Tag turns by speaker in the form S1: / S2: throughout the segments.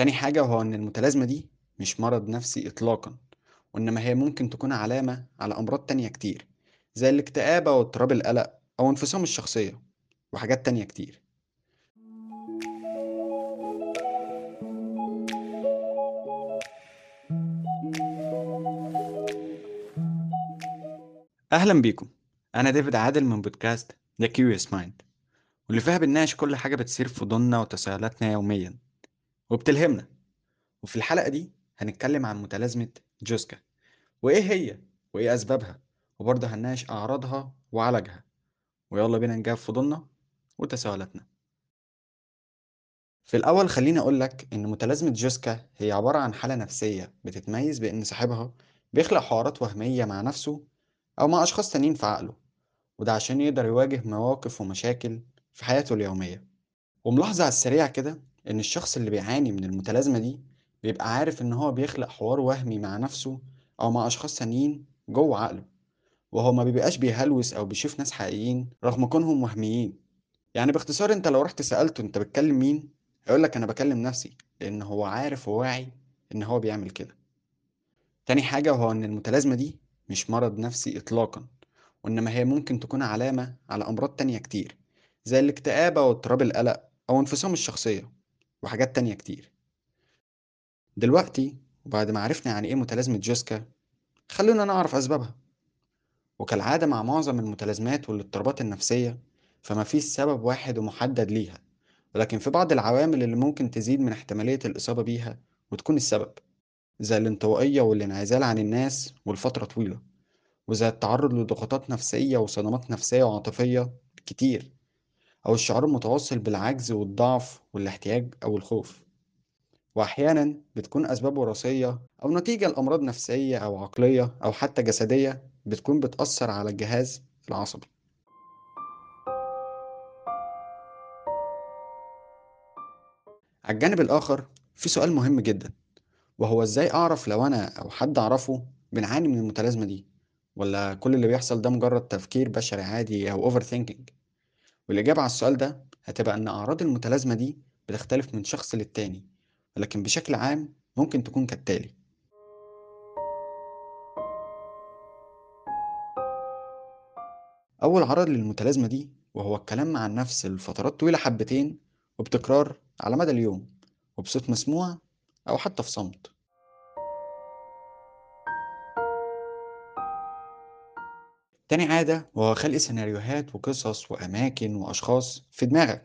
S1: تاني حاجة وهو إن المتلازمة دي مش مرض نفسي إطلاقًا، وإنما هي ممكن تكون علامة على أمراض تانية كتير، زي الاكتئاب أو اضطراب القلق أو انفصام الشخصية، وحاجات تانية كتير. أهلًا بيكم، أنا ديفيد عادل من بودكاست The Curious Mind، واللي فيها بنناقش كل حاجة بتصير في فضولنا وتساؤلاتنا يوميًا، وبتلهمنا. وفي الحلقة دي هنتكلم عن متلازمة جوزكا، وإيه هي؟ وإيه أسبابها؟ وبرضه هنناقش أعراضها وعلاجها، ويلا بينا نجاوب فضولنا وتساؤلاتنا. في الأول خليني أقول لك إن متلازمة جوزكا هي عبارة عن حالة نفسية بتتميز بإن صاحبها بيخلق حوارات وهمية مع نفسه أو مع أشخاص تانيين في عقله، وده عشان يقدر يواجه مواقف ومشاكل في حياته اليومية. وملاحظة على السريع كده إن الشخص اللي بيعاني من المتلازمة دي بيبقى عارف إن هو بيخلق حوار وهمي مع نفسه أو مع أشخاص تانيين جوه عقله وهو ما بيبقاش بيهلوس أو بيشوف ناس حقيقيين رغم كونهم وهميين. يعني باختصار أنت لو رحت سألته أنت بتكلم مين؟ هيقولك أنا بكلم نفسي لأن هو عارف وواعي إن هو بيعمل كده. تاني حاجة وهو إن المتلازمة دي مش مرض نفسي إطلاقا وإنما هي ممكن تكون علامة على أمراض تانية كتير زي الاكتئاب أو اضطراب القلق أو انفصام الشخصية. وحاجات تانية كتير. دلوقتي وبعد ما عرفنا يعني إيه متلازمة جوسكا خلونا نعرف أسبابها. وكالعادة مع معظم المتلازمات والاضطرابات النفسية فما فيش سبب واحد ومحدد ليها. ولكن في بعض العوامل اللي ممكن تزيد من احتمالية الإصابة بيها وتكون السبب زي الانطوائية والانعزال عن الناس ولفترة طويلة وزي التعرض لضغوطات نفسية وصدمات نفسية وعاطفية كتير. أو الشعور المتواصل بالعجز والضعف والاحتياج أو الخوف. وأحيانا بتكون أسباب وراثية أو نتيجة لأمراض نفسية أو عقلية أو حتى جسدية بتكون بتأثر على الجهاز العصبي. على الجانب الآخر في سؤال مهم جدا وهو إزاي أعرف لو أنا أو حد أعرفه بنعاني من المتلازمة دي؟ ولا كل اللي بيحصل ده مجرد تفكير بشري عادي أو أوفر ثينكينج والإجابة على السؤال ده هتبقى إن أعراض المتلازمة دي بتختلف من شخص للتاني ولكن بشكل عام ممكن تكون كالتالي. أول عرض للمتلازمة دي وهو الكلام مع النفس لفترات طويلة حبتين وبتكرار على مدى اليوم وبصوت مسموع أو حتى في صمت. تاني عادة وهو خلق سيناريوهات وقصص وأماكن وأشخاص في دماغك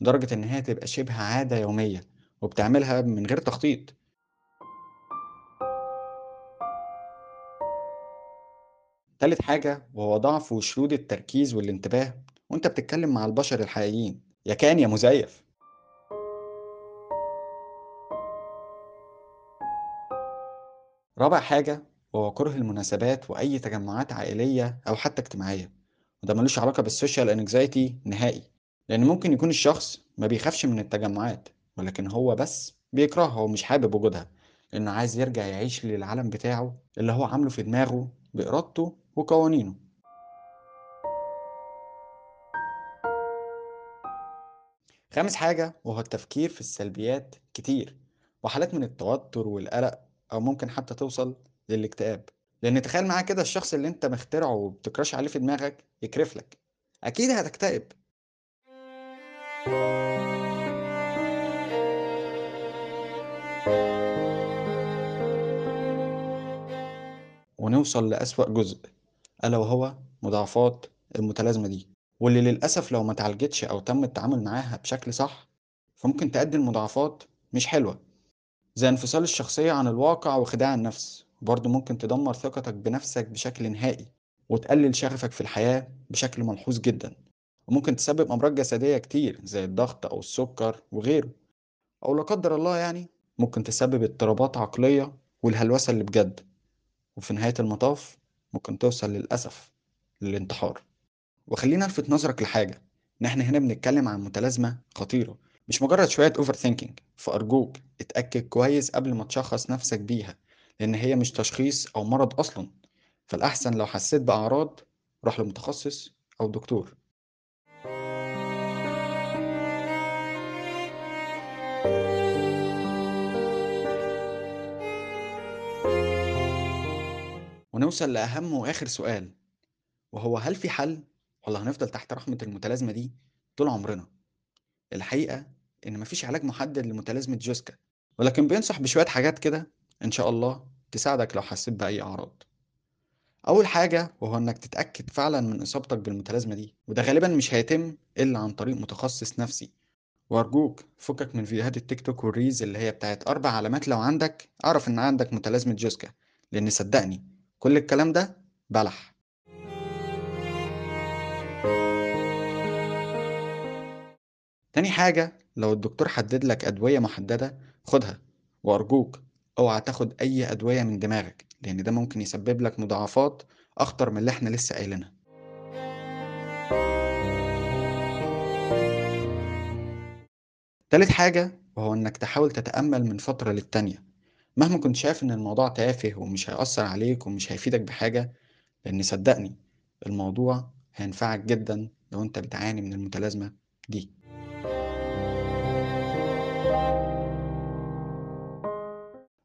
S1: لدرجة إن هي تبقى شبه عادة يومية وبتعملها من غير تخطيط. تالت حاجة وهو ضعف وشرود التركيز والانتباه وأنت بتتكلم مع البشر الحقيقيين. يا كان يا مزيف. رابع حاجة وهو كره المناسبات وأي تجمعات عائلية أو حتى اجتماعية وده ملوش علاقة بالسوشيال انكزايتي نهائي لأن ممكن يكون الشخص ما بيخافش من التجمعات ولكن هو بس بيكرهها ومش حابب وجودها لأنه عايز يرجع يعيش للعالم بتاعه اللي هو عامله في دماغه بإرادته وقوانينه. خامس حاجة وهو التفكير في السلبيات كتير وحالات من التوتر والقلق أو ممكن حتى توصل للاكتئاب. لأن تخيل معايا كده الشخص اللي أنت مخترعه وبتكراش عليه في دماغك يكرف لك. أكيد هتكتئب. ونوصل لأسوأ جزء ألا وهو مضاعفات المتلازمة دي. واللي للأسف لو ما تعالجتش أو تم التعامل معاها بشكل صح فممكن تؤدي لمضاعفات مش حلوة. زي انفصال الشخصية عن الواقع وخداع النفس. وبرضه ممكن تدمر ثقتك بنفسك بشكل نهائي وتقلل شغفك في الحياة بشكل ملحوظ جدا. وممكن تسبب أمراض جسدية كتير زي الضغط أو السكر وغيره. أو لا قدر الله يعني ممكن تسبب اضطرابات عقلية والهلوسة اللي بجد. وفي نهاية المطاف ممكن توصل للأسف للانتحار. وخلينا ألفت نظرك لحاجة. إن إحنا هنا بنتكلم عن متلازمة خطيرة. مش مجرد شوية أوفر ثينكينج فأرجوك اتأكد كويس قبل ما تشخص نفسك بيها. لأن هي مش تشخيص أو مرض أصلا فالأحسن لو حسيت بأعراض روح لمتخصص أو دكتور ونوصل لأهم وآخر سؤال وهو هل في حل ولا هنفضل تحت رحمة المتلازمة دي طول عمرنا؟ الحقيقة إن مفيش علاج محدد لمتلازمة جوسكا ولكن بينصح بشوية حاجات كده إن شاء الله تساعدك لو حسيت بأي أعراض. أول حاجة وهو إنك تتأكد فعلا من إصابتك بالمتلازمة دي وده غالبا مش هيتم إلا عن طريق متخصص نفسي. وأرجوك فكك من فيديوهات التيك توك وال reels اللي هي بتاعت أربع علامات لو عندك أعرف إن عندك متلازمة جوسكا لأن صدقني كل الكلام ده بلح. تاني حاجة لو الدكتور حدد لك أدوية محددة خدها. وأرجوك أوعى تاخد أي أدوية من دماغك لأن ده ممكن يسبب لك مضاعفات أخطر من اللي إحنا لسه قايلينها. تالت حاجة وهو إنك تحاول تتأمل من فترة للتانية. مهما كنت شايف إن الموضوع تافه ومش هيأثر عليك ومش هيفيدك بحاجة لأن صدقني الموضوع هينفعك جدا لو أنت بتعاني من المتلازمة دي.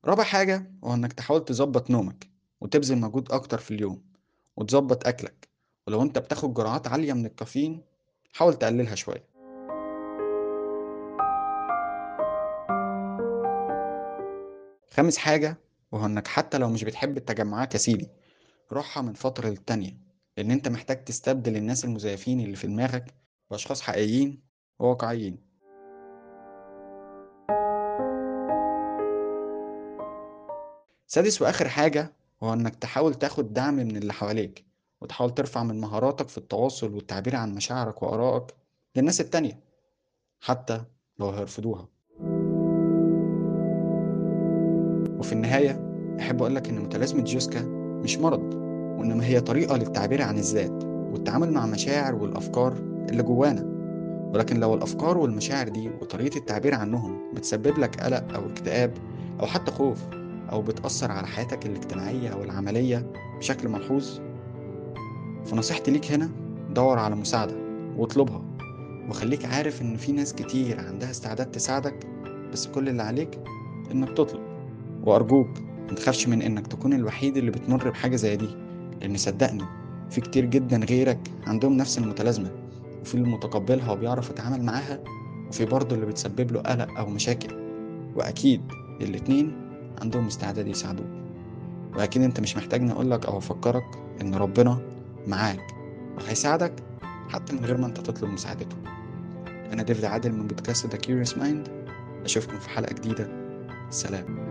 S1: رابع حاجة هو إنك تحاول تظبط نومك وتبذل مجهود أكتر في اليوم وتظبط أكلك ولو أنت بتاخد جرعات عالية من الكافيين حاول تقللها شوية. خامس حاجة وهو إنك حتى لو مش بتحب التجمعات يا سيدي روحها من فترة للتانية لأن أنت محتاج تستبدل الناس المزيفين اللي في دماغك بأشخاص حقيقيين وواقعيين. سادس وآخر حاجة هو إنك تحاول تاخد دعم من اللي حواليك وتحاول ترفع من مهاراتك في التواصل والتعبير عن مشاعرك وآرائك للناس التانية حتى لو هيرفضوها. وفي النهاية أحب أقولك إن متلازمة جوسكا مش مرض وإنما هي طريقة للتعبير عن الذات والتعامل مع المشاعر والأفكار اللي جوانا. ولكن لو الأفكار والمشاعر دي وطريقة التعبير عنهم بتسبب لك قلق أو اكتئاب أو حتى خوف أو بتأثر على حياتك الاجتماعية أو العملية بشكل ملحوظ؟ فنصيحتي ليك هنا دور على مساعدة واطلبها. وخليك عارف إن في ناس كتير عندها استعداد تساعدك بس كل اللي عليك إنك تطلب. وأرجوك متخافش من إنك تكون الوحيد اللي بتمر بحاجة زي دي لأن صدقني في كتير جدا غيرك عندهم نفس المتلازمة وفي اللي متقبلها وبيعرف يتعامل معاها وفي برضه اللي بتسبب له قلق أو مشاكل. وأكيد الاتنين عندهم استعداد يساعدوك. وأكيد أنت مش محتاجني أقولك أو أفكرك إن ربنا معاك وهيساعدك حتى من غير ما أنت تطلب مساعدته. أنا ديفيد عادل من بودكاست The Curious Mind. أشوفكم في حلقة جديدة. سلام.